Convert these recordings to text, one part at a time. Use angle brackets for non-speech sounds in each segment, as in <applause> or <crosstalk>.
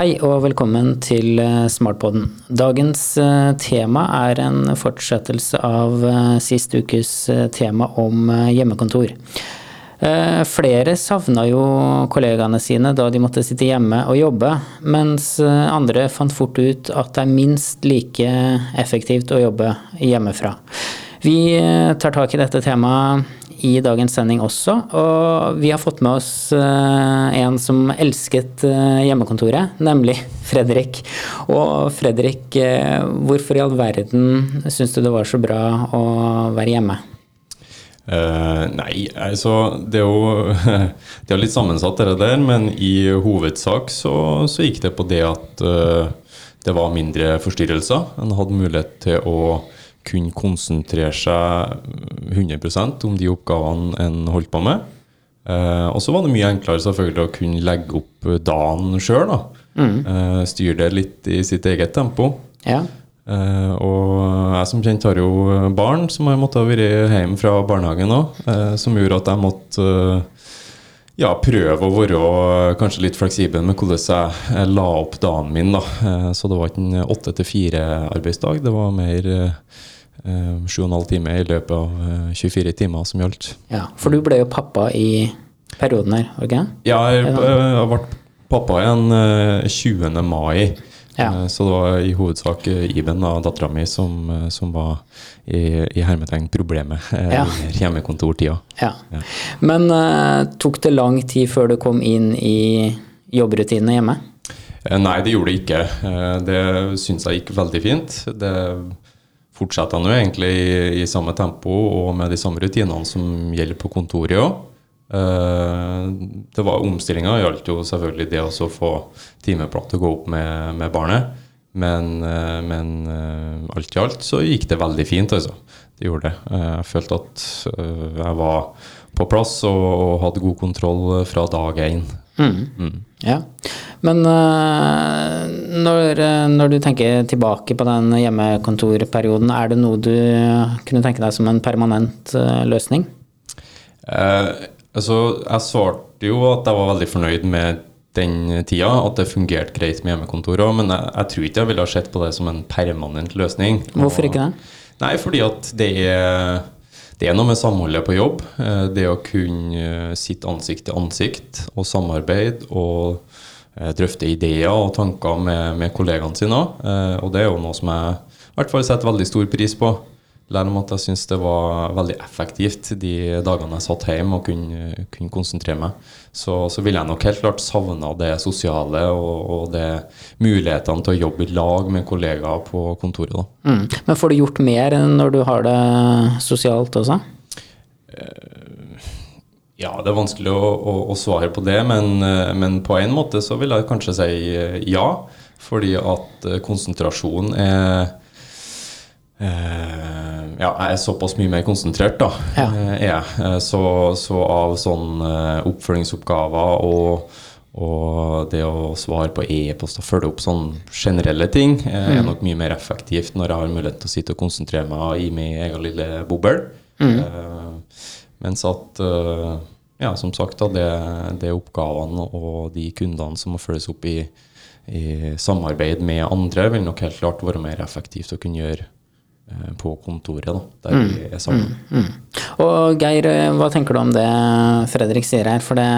Hei og velkommen til eh, Smartpodden. Dagens eh, tema er en fortsettelse av eh, sist ukes tema om hjemmekontor. Flere savna jo kollegaene sine da de måtte sitte hjemme og jobbe, mens andre fant fort ut at det er minst like effektivt å jobbe hjemmefra. Vi tar tak i dette temaet i dagens sending også. Og vi har fått med oss eh, en som elsket eh, hjemmekontoret, nemlig <laughs> Fredrik. Og Fredrik, eh, hvorfor i all verden syns du det var så bra å være hjemme? Uh, nei, altså det er jo <laughs> det er litt sammensatt, det der. Men i hovedsak så, så gikk det på det at uh, det var mindre forstyrrelser. En hadde mulighet til å kunne konsentrere seg 100% om de oppgavene en holdt på med. Eh, og så var det mye enklere selvfølgelig å kunne legge opp dagen sjøl. Mm. Eh, styre det litt i sitt eget tempo. Ja. Eh, og jeg som kjent har jo barn som har måttet være hjemme fra barnehagen òg, eh, som gjorde at jeg måtte ja, prøve å være kanskje litt fleksibel med hvordan jeg la opp dagen min. da. Eh, så det var ikke en åtte til fire-arbeidsdag, det var mer eh, sju og en halv time i løpet av 24 timer som gjaldt. Ja, For du ble jo pappa i perioden her, ikke det? Ja, jeg, jeg ble pappa igjen 20. mai. Ja. Så det var i hovedsak Iben, dattera mi, som, som var i, i hermetegn problemet eh, ja. hjemmekontortida. Ja. ja. Men uh, tok det lang tid før du kom inn i jobbrutinene hjemme? Nei, det gjorde det ikke. Det syns jeg gikk veldig fint. Det fortsetter nå egentlig i, i, samme tempo og med de samme rutinene som gjelder på kontoret òg. Det var Omstillinga gjaldt jo selvfølgelig det å få timeplan til å gå opp med, med barnet. Men, eh, men, eh, alt i alt så gikk det veldig fint, altså. Det gjorde det. Eh, jeg følte at jeg var på plass og, og hadde god kontroll fra dag én. Mm. Mm. Ja. Men når, når, du tenker tilbake på den hjemmekontorperioden, er det noe du kunne tenke deg som en permanent løsning? Eh, altså, jeg svarte jo at jeg var veldig fornøyd med den tida at det fungerte greit med hjemmekontor òg, men jeg, jeg, tror ikke jeg ville ha sett på det som en permanent løsning. Hvorfor ikke det? Nei, fordi at det er, det er noe med samholdet på jobb. Eh, det å kunne sitte ansikt til ansikt og samarbeide og eh, drøfte ideer og tanker med, med kollegaene sine. Eh, og det er jo noe som jeg i hvert fall setter veldig stor pris på. Lære om at jeg syns det var veldig effektivt de dagene jeg satt hjemme og kunne, kunne konsentrere meg. Så, så vil jeg nok helt klart savne det sosiale og, og det mulighetene til å jobbe i lag med kollegaer på kontoret. Mm. Men får du gjort mer når du har det sosialt også? Eh, ja, det er vanskelig å, å, å svare på det, men, eh, men, på en måte så vil jeg kanskje si eh, ja. Fordi at konsentrasjon er Uh, ja, jeg er såpass mye mer konsentrert, da. Ja. Uh, jeg. Uh, så, så, av sånne oppfølgingsoppgaver og, og det å svare på e-post og følge opp sånne generelle ting mm. er nok mye mer effektivt når jeg har mulighet til å sitte og konsentrere meg i min egen lille boble. Mm. mens at ja, som sagt, da, det, det oppgavene og de kundene som må følges opp i, i samarbeid med andre, vil nok helt klart være mer effektivt å kunne gjøre på kontoret, da, der mm. vi er sammen. Mm. Mm. Og Geir, eh, hva tenker du om det Fredrik sier her? For det,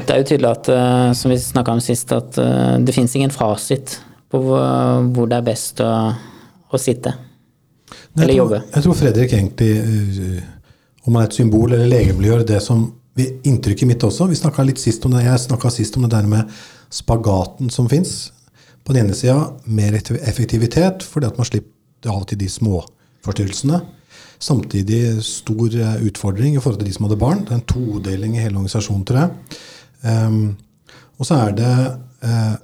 det er jo tydelig at, eh, som vi snakka om sist, at det fins ingen fasit på hvor det er best å, å sitte. Nei, eller jobbe. Jeg tror Fredrik egentlig, om han er et symbol eller legemliggjør det som Inntrykket mitt også. Vi litt sist om det, Jeg snakka sist om det der med spagaten som fins. På den ene sida mer effektivitet, fordi at man slipper av er alltid de små forstyrrelsene. Samtidig stor eh, utfordring i forhold til de som hadde barn. Det er en todeling i hele organisasjonen, tror jeg. Um, og så er det uh,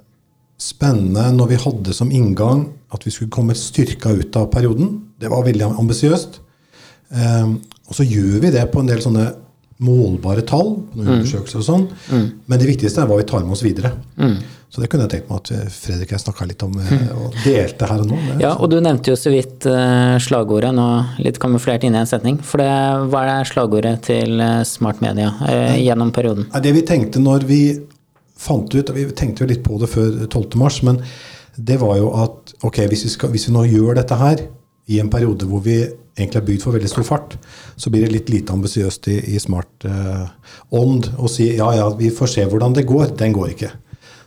spennende når vi hadde som inngang at vi skulle komme styrka ut av perioden. Det var veldig ambisiøst. Um, og så gjør vi det på en del sånne målbare tall, på noen mm. undersøkelser og sånn. Mm. Men det viktigste er hva vi tar med oss videre. Mm. Så det kunne jeg tenkt meg at eh, Fredrik og jeg snakka litt om eh, mm. og delte her og nå. ja, og du nevnte jo så vidt uh, slagordet, nå litt kamuflert inn i en setning. For det, hva er slagordet til Smart Media eh, gjennom perioden? Det vi tenkte når vi fant ut, og Vi tenkte jo litt på det før 12.3, men det var jo at ok, hvis vi, skal, hvis vi nå gjør dette her i en periode hvor vi egentlig er bygd for veldig stor fart, så blir det litt lite ambisiøst i, i smart eh, ånd å si ja, ja, vi får se hvordan det går. Den går ikke.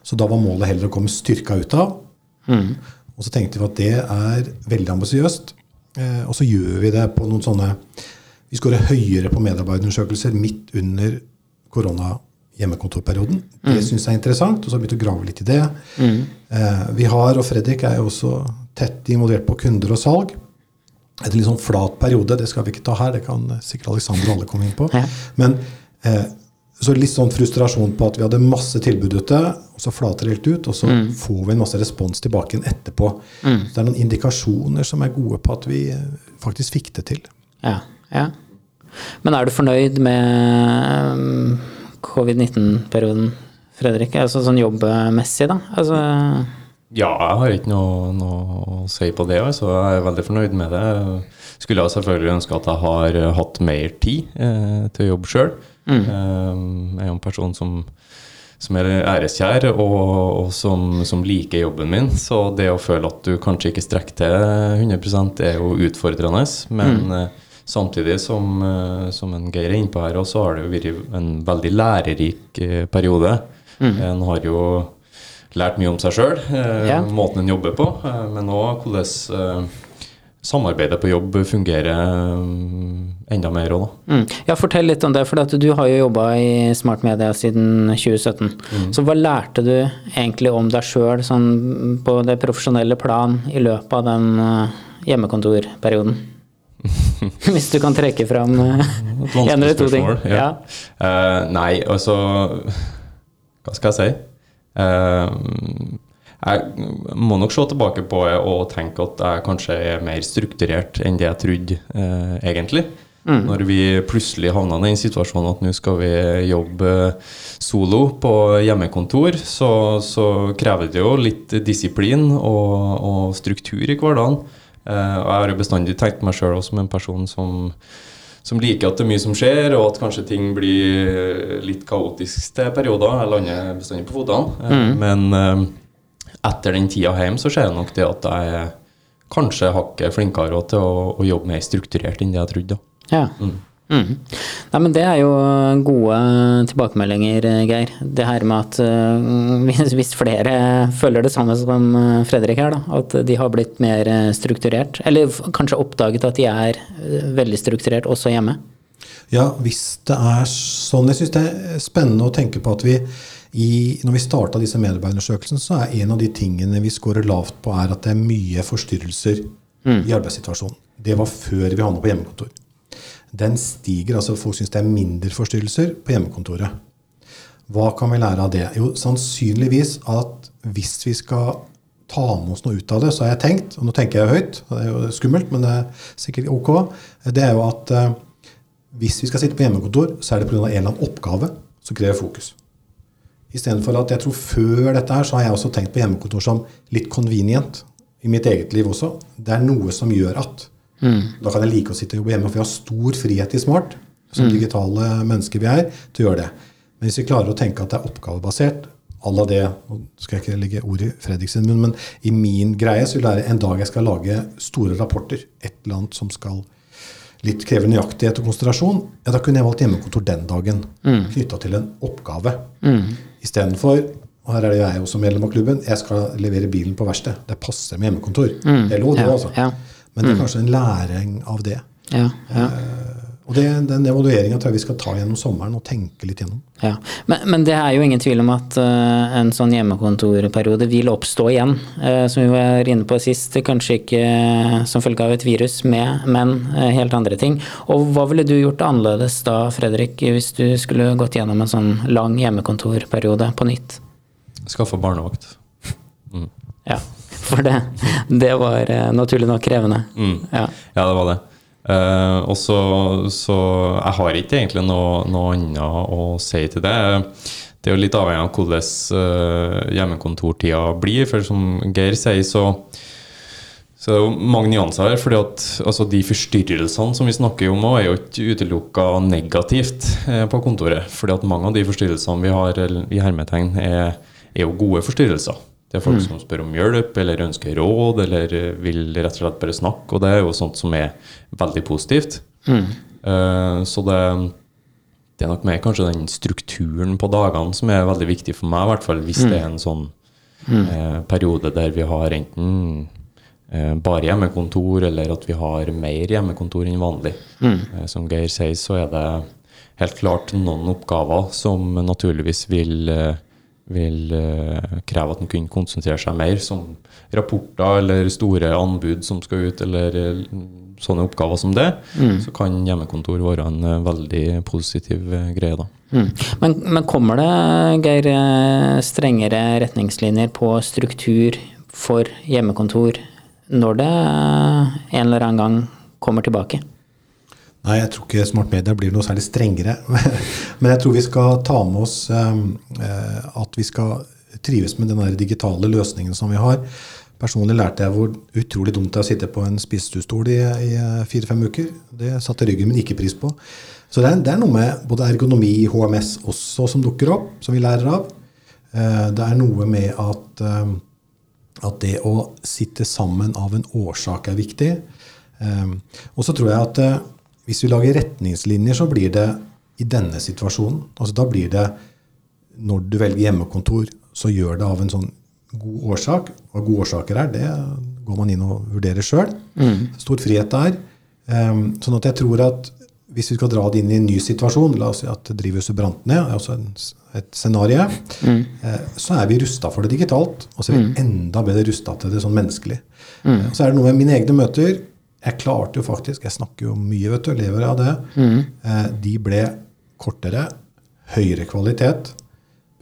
Så da var målet heller å komme styrka ut av. Mm. Og så tenkte vi at det er veldig ambisiøst. Eh, og så gjør vi det på noen sånne Vi skårer høyere på medarbeiderundersøkelser midt under korona-hjemmekontorperioden. Det mm. syns jeg er interessant, og så har vi begynt å grave litt i det. Mm. Eh, vi har, og Fredrik er jo også tett involvert på kunder og salg. Etter litt sånn flat periode, det skal vi ikke ta her, det kan sikkert Alexander og alle komme inn på. Men eh, så litt sånn frustrasjon på at vi hadde masse tilbud ute, og så flater det helt ut, og så mm. får vi en masse respons tilbake igjen etterpå. Mm. Så det er noen indikasjoner som er gode på at vi faktisk fikk det til. Ja, ja. Men er du fornøyd med um, covid-19-perioden, Fredrik? Altså sånn jobbmessig, da? Altså ja, jeg har ikke noe, noe, å si på det. Altså. Jeg er veldig fornøyd med det. Skulle jeg selvfølgelig ønske at jeg har hatt mer tid eh, til å jobbe sjøl. Mm. Eh, jeg er jo en person som, som er æreskjær og, og som, som, liker jobben min. Så det å føle at du kanskje ikke strekker til 100 er jo utfordrende. Men mm. eh, samtidig som, eh, som en Geir er innpå her, så har det jo vært en veldig lærerik eh, periode. Mm. En har jo lært mye om seg sjøl, yeah. måten en jobber på, men òg hvordan samarbeidet på jobb fungerer enda mer òg, da. Mm. Ja, fortell litt om det, for du har jo jobba i Smart Media siden 2017. Mm. Så hva lærte du egentlig om deg sjøl sånn på det profesjonelle plan i løpet av den hjemmekontorperioden? <laughs> Hvis du kan trekke fram en eller to ting. Ja. ja. Uh, nei, altså Hva skal jeg si? Eh, jeg må nok se tilbake på det og tenke at jeg kanskje er mer strukturert enn det jeg trodde eh, egentlig. Mm. Når vi plutselig havna i den situasjonen at nå skal vi jobbe solo på hjemmekontor, så, så krever det jo litt disiplin og, og struktur i hverdagen. Eh, og jeg har jo bestandig tenkt meg sjøl som en person som som liker at det er mye som skjer, og at kanskje ting blir litt kaotisk til perioder. Jeg lander bestandig på fotene. Mm. Men uh, etter den tida hjemme så ser jeg nok det at jeg er kanskje hakket flinkere til å, å, jobbe mer strukturert enn det jeg trodde. Ja. Mm. Mm. Nei, men det er jo gode tilbakemeldinger, Geir. Det her med at uh, hvis flere føler det samme som eh, Fredrik her, da, at de har blitt mer eh, strukturert, eller kanskje oppdaget at de er veldig strukturert også hjemme? Ja, hvis det er sånn. Jeg syns det er spennende å tenke på at vi i, når vi starta disse medarbeiderundersøkelsene, så er en av de tingene vi scorer lavt på, er at det er mye forstyrrelser mm. i arbeidssituasjonen. Det var før vi havna på hjemmekontor den stiger. altså Folk syns det er mindre forstyrrelser på hjemmekontoret. Hva kan vi lære av det? Jo, sannsynligvis at hvis vi skal ta med oss noe ut av det, så har jeg tenkt, og nå tenker jeg høyt, og det er jo skummelt, men det er sikkert ok, det er jo at eh, hvis vi skal sitte på hjemmekontor, så er det pga. en eller annen oppgave som krever fokus. Istedenfor at jeg tror før dette her, så har jeg også tenkt på hjemmekontor som litt convenient i mitt eget liv også. Det er noe som gjør at. Mm. Da kan jeg like å sitte og jobbe hjemme, for vi har stor frihet i Smart, som mm. digitale mennesker vi er, til å gjøre det. Men hvis vi klarer å tenke at det er oppgavebasert, à la det Nå skal jeg ikke legge ord i Fredriksen munn, men i min greie så vil det være en dag jeg skal lage store rapporter, et eller annet som skal litt krever nøyaktighet og konsentrasjon, ja, da kunne jeg valgt hjemmekontor den dagen. Mm. Knytta til en oppgave. Mm. Istedenfor og her er det jeg også medlem av klubben. Jeg skal levere bilen på verksted. Det passer med hjemmekontor. Mm. Det er lov, det, ja, altså. Ja. Men det er mm. kanskje en læring av det. Ja, ja. Eh, og det, Den evalueringa tror jeg vi skal ta gjennom sommeren og tenke litt gjennom. Ja, Men, men det er jo ingen tvil om at uh, en sånn hjemmekontorperiode vil oppstå igjen. Uh, som vi var inne på sist, kanskje ikke uh, som følge av et virus, med, men helt andre ting. Og hva ville du gjort annerledes da, Fredrik, hvis du skulle gått gjennom en sånn lang hjemmekontorperiode på nytt? Skaffa barnevakt. Mm. Ja. For det, det var naturlig nok krevende. Mm. Ja. ja. det var det. Uh, og så, så Jeg har ikke egentlig noe, noe, annet å si til det. Det er jo litt avhengig av hvordan uh, hjemmekontortida blir. For som Geir sier, så, Så det jo mange nyanser her. fordi at altså, De forstyrrelsene som vi snakker om, er jo ikke utelukka negativt uh, på kontoret. fordi at mange av de forstyrrelsene vi har i hermetegn, er, er jo gode forstyrrelser. Det er folk mm. som spør om hjelp, eller ønsker råd, eller vil rett og slett bare snakke. Og det er jo sånt som er veldig positivt. Mm. Uh, så det, det, er nok mer kanskje den strukturen på dagene som er veldig viktig for meg, i hvert fall hvis mm. det er en sånn uh, periode der vi har enten bare hjemmekontor, eller at vi har mer hjemmekontor enn vanlig. Mm. som Geir sier, så er det helt klart noen oppgaver som naturligvis vil vil uh, kreve at en kunne konsentrere seg mer, som rapporter eller store anbud som skal ut, eller uh, sånne oppgaver som det, mm. så kan hjemmekontor være en uh, veldig positiv greie. da. Mm. Men, men, kommer det, Geir, strengere retningslinjer på struktur for hjemmekontor når det en eller annen gang kommer tilbake? Nei, jeg tror ikke smart media blir noe særlig strengere. <laughs> Men jeg tror vi skal ta med oss ehm, eh, at vi skal trives med den digitale løsningen som vi har. Personlig lærte jeg hvor utrolig dumt det er å sitte på en spisestuestol i, i fire-fem uker. Det satte ryggen min ikke pris på. Så det er, det er, noe med både ergonomi, HMS også, som dukker opp, som vi lærer av. Eh, det er noe med at, ehm, at det å sitte sammen av en årsak er viktig. Ehm, og så tror jeg at eh, hvis vi lager retningslinjer, så blir det i denne situasjonen. Altså Da blir det når du velger hjemmekontor, så gjør det av en sånn god årsak. Hva gode årsaker er, det går man inn og vurderer sjøl. Mm. Stor frihet der. Um, sånn at jeg tror at hvis vi skal dra det inn i en ny situasjon, la oss si at drivhuset brant ned, altså en, et scenario, mm. eh, så er vi rusta for det digitalt. Og så er vi mm. enda bedre rusta til det sånn menneskelig. Mm. Eh, så er det noe med mine egne møter jeg klarte jo faktisk Jeg snakker jo mye, vet du, lever av det. Mm. Eh, de ble kortere, høyere kvalitet,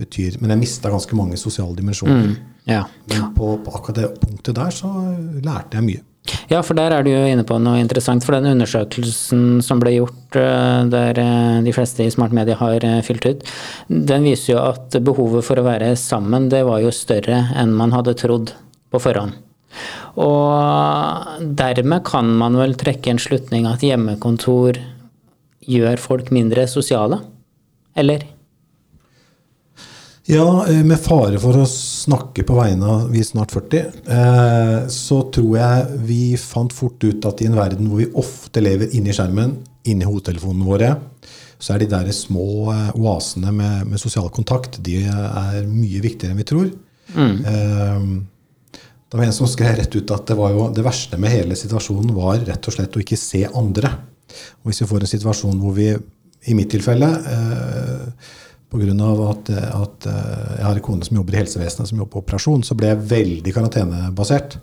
betyr Men jeg mista ganske mange sosiale dimensjoner. Mm. Ja. Men på, på, akkurat det punktet der så lærte jeg mye. Ja, for der er du jo inne på noe interessant. For den undersøkelsen som ble gjort, eh, der eh, de fleste i Smart Media har fylt ut, den viser jo at behovet for å være sammen, det var jo større enn man hadde trodd på forhånd. Og dermed kan man vel trekke en slutning at hjemmekontor gjør folk mindre sosiale? Eller? Ja, eh, med fare for å snakke på vegne av vi snart 40, eh, så tror jeg vi fant fort ut at i en verden hvor vi ofte lever inni skjermen, inni hodetelefonene våre, så er de der små eh, oasene med, med sosial kontakt de er mye viktigere enn vi tror. Mm. Det var en som skrev rett ut at det, var jo, det verste med hele situasjonen var rett og slett å ikke se andre. Og hvis vi får en situasjon hvor vi, i mitt tilfelle eh, Pga. At, at eh, jeg har en kone som jobber i helsevesenet, som jobber på operasjon, så ble jeg veldig karantenebasert.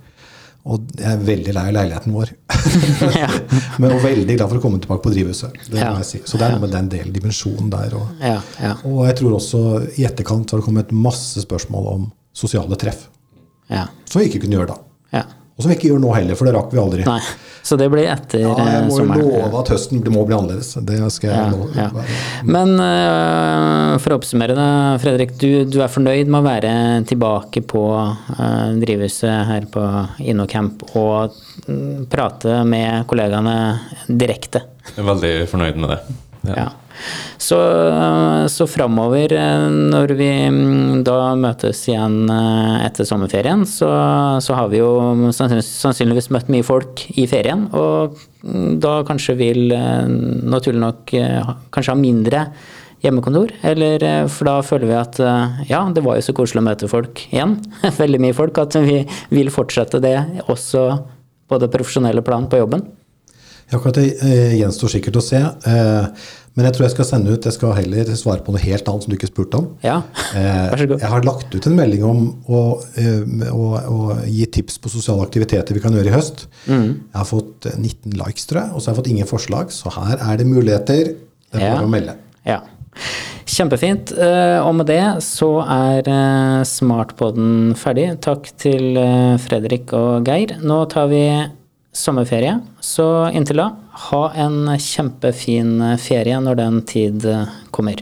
Og jeg er veldig lei av leiligheten vår. <laughs> <laughs> Men og veldig glad for å komme tilbake på drivhuset. Det må jeg si. Så det er noe med den delen, dimensjonen der. Og, ja, ja. og jeg tror også i etterkant har det kommet masse spørsmål om sosiale treff. Ja. Som vi ikke kunne gjøre da. Ja. Og som vi ikke gjør nå heller, for det rakk vi aldri. Nei. Så det blir etter ja, Jeg må sommeren. love at høsten må bli annerledes. Det skal jeg ja, love. Ja. Men uh, for å oppsummere, det, Fredrik. Du, du, er fornøyd med å være tilbake på uh, drivhuset her på InnoCamp og uh, prate med kollegaene direkte? Jeg er veldig fornøyd med det. Ja. Så, så framover, eh, når vi mm, da møtes igjen eh, etter sommerferien, så, så har vi jo sannsynligvis møtt mye folk i ferien. Og mm, da kanskje vil eh, naturlig nok kanskje ha mindre hjemmekontor. Eller for da føler vi at ja, det var jo så koselig å møte folk igjen. <laughs> Veldig mye folk. At vi vil fortsette det også på det profesjonelle plan på jobben. Ja, akkurat det gjenstår sikkert å se. Men jeg tror jeg skal sende ut Jeg skal heller svare på noe helt annet som du ikke spurte om. Ja, vær så god. Jeg har lagt ut en melding om å, eh, å, å gi tips på sosiale aktiviteter vi kan gjøre i høst. Mm. Jeg har fått 19 likes, tror jeg, og så har jeg fått ingen forslag. Så her er det muligheter. Det er bare ja. å melde. Ja. Kjempefint. Eh, og med det så er smartpodden ferdig. Takk til Fredrik og Geir. Nå tar vi sommerferie. Så inntil da, ha en kjempefin ferie når den tid kommer.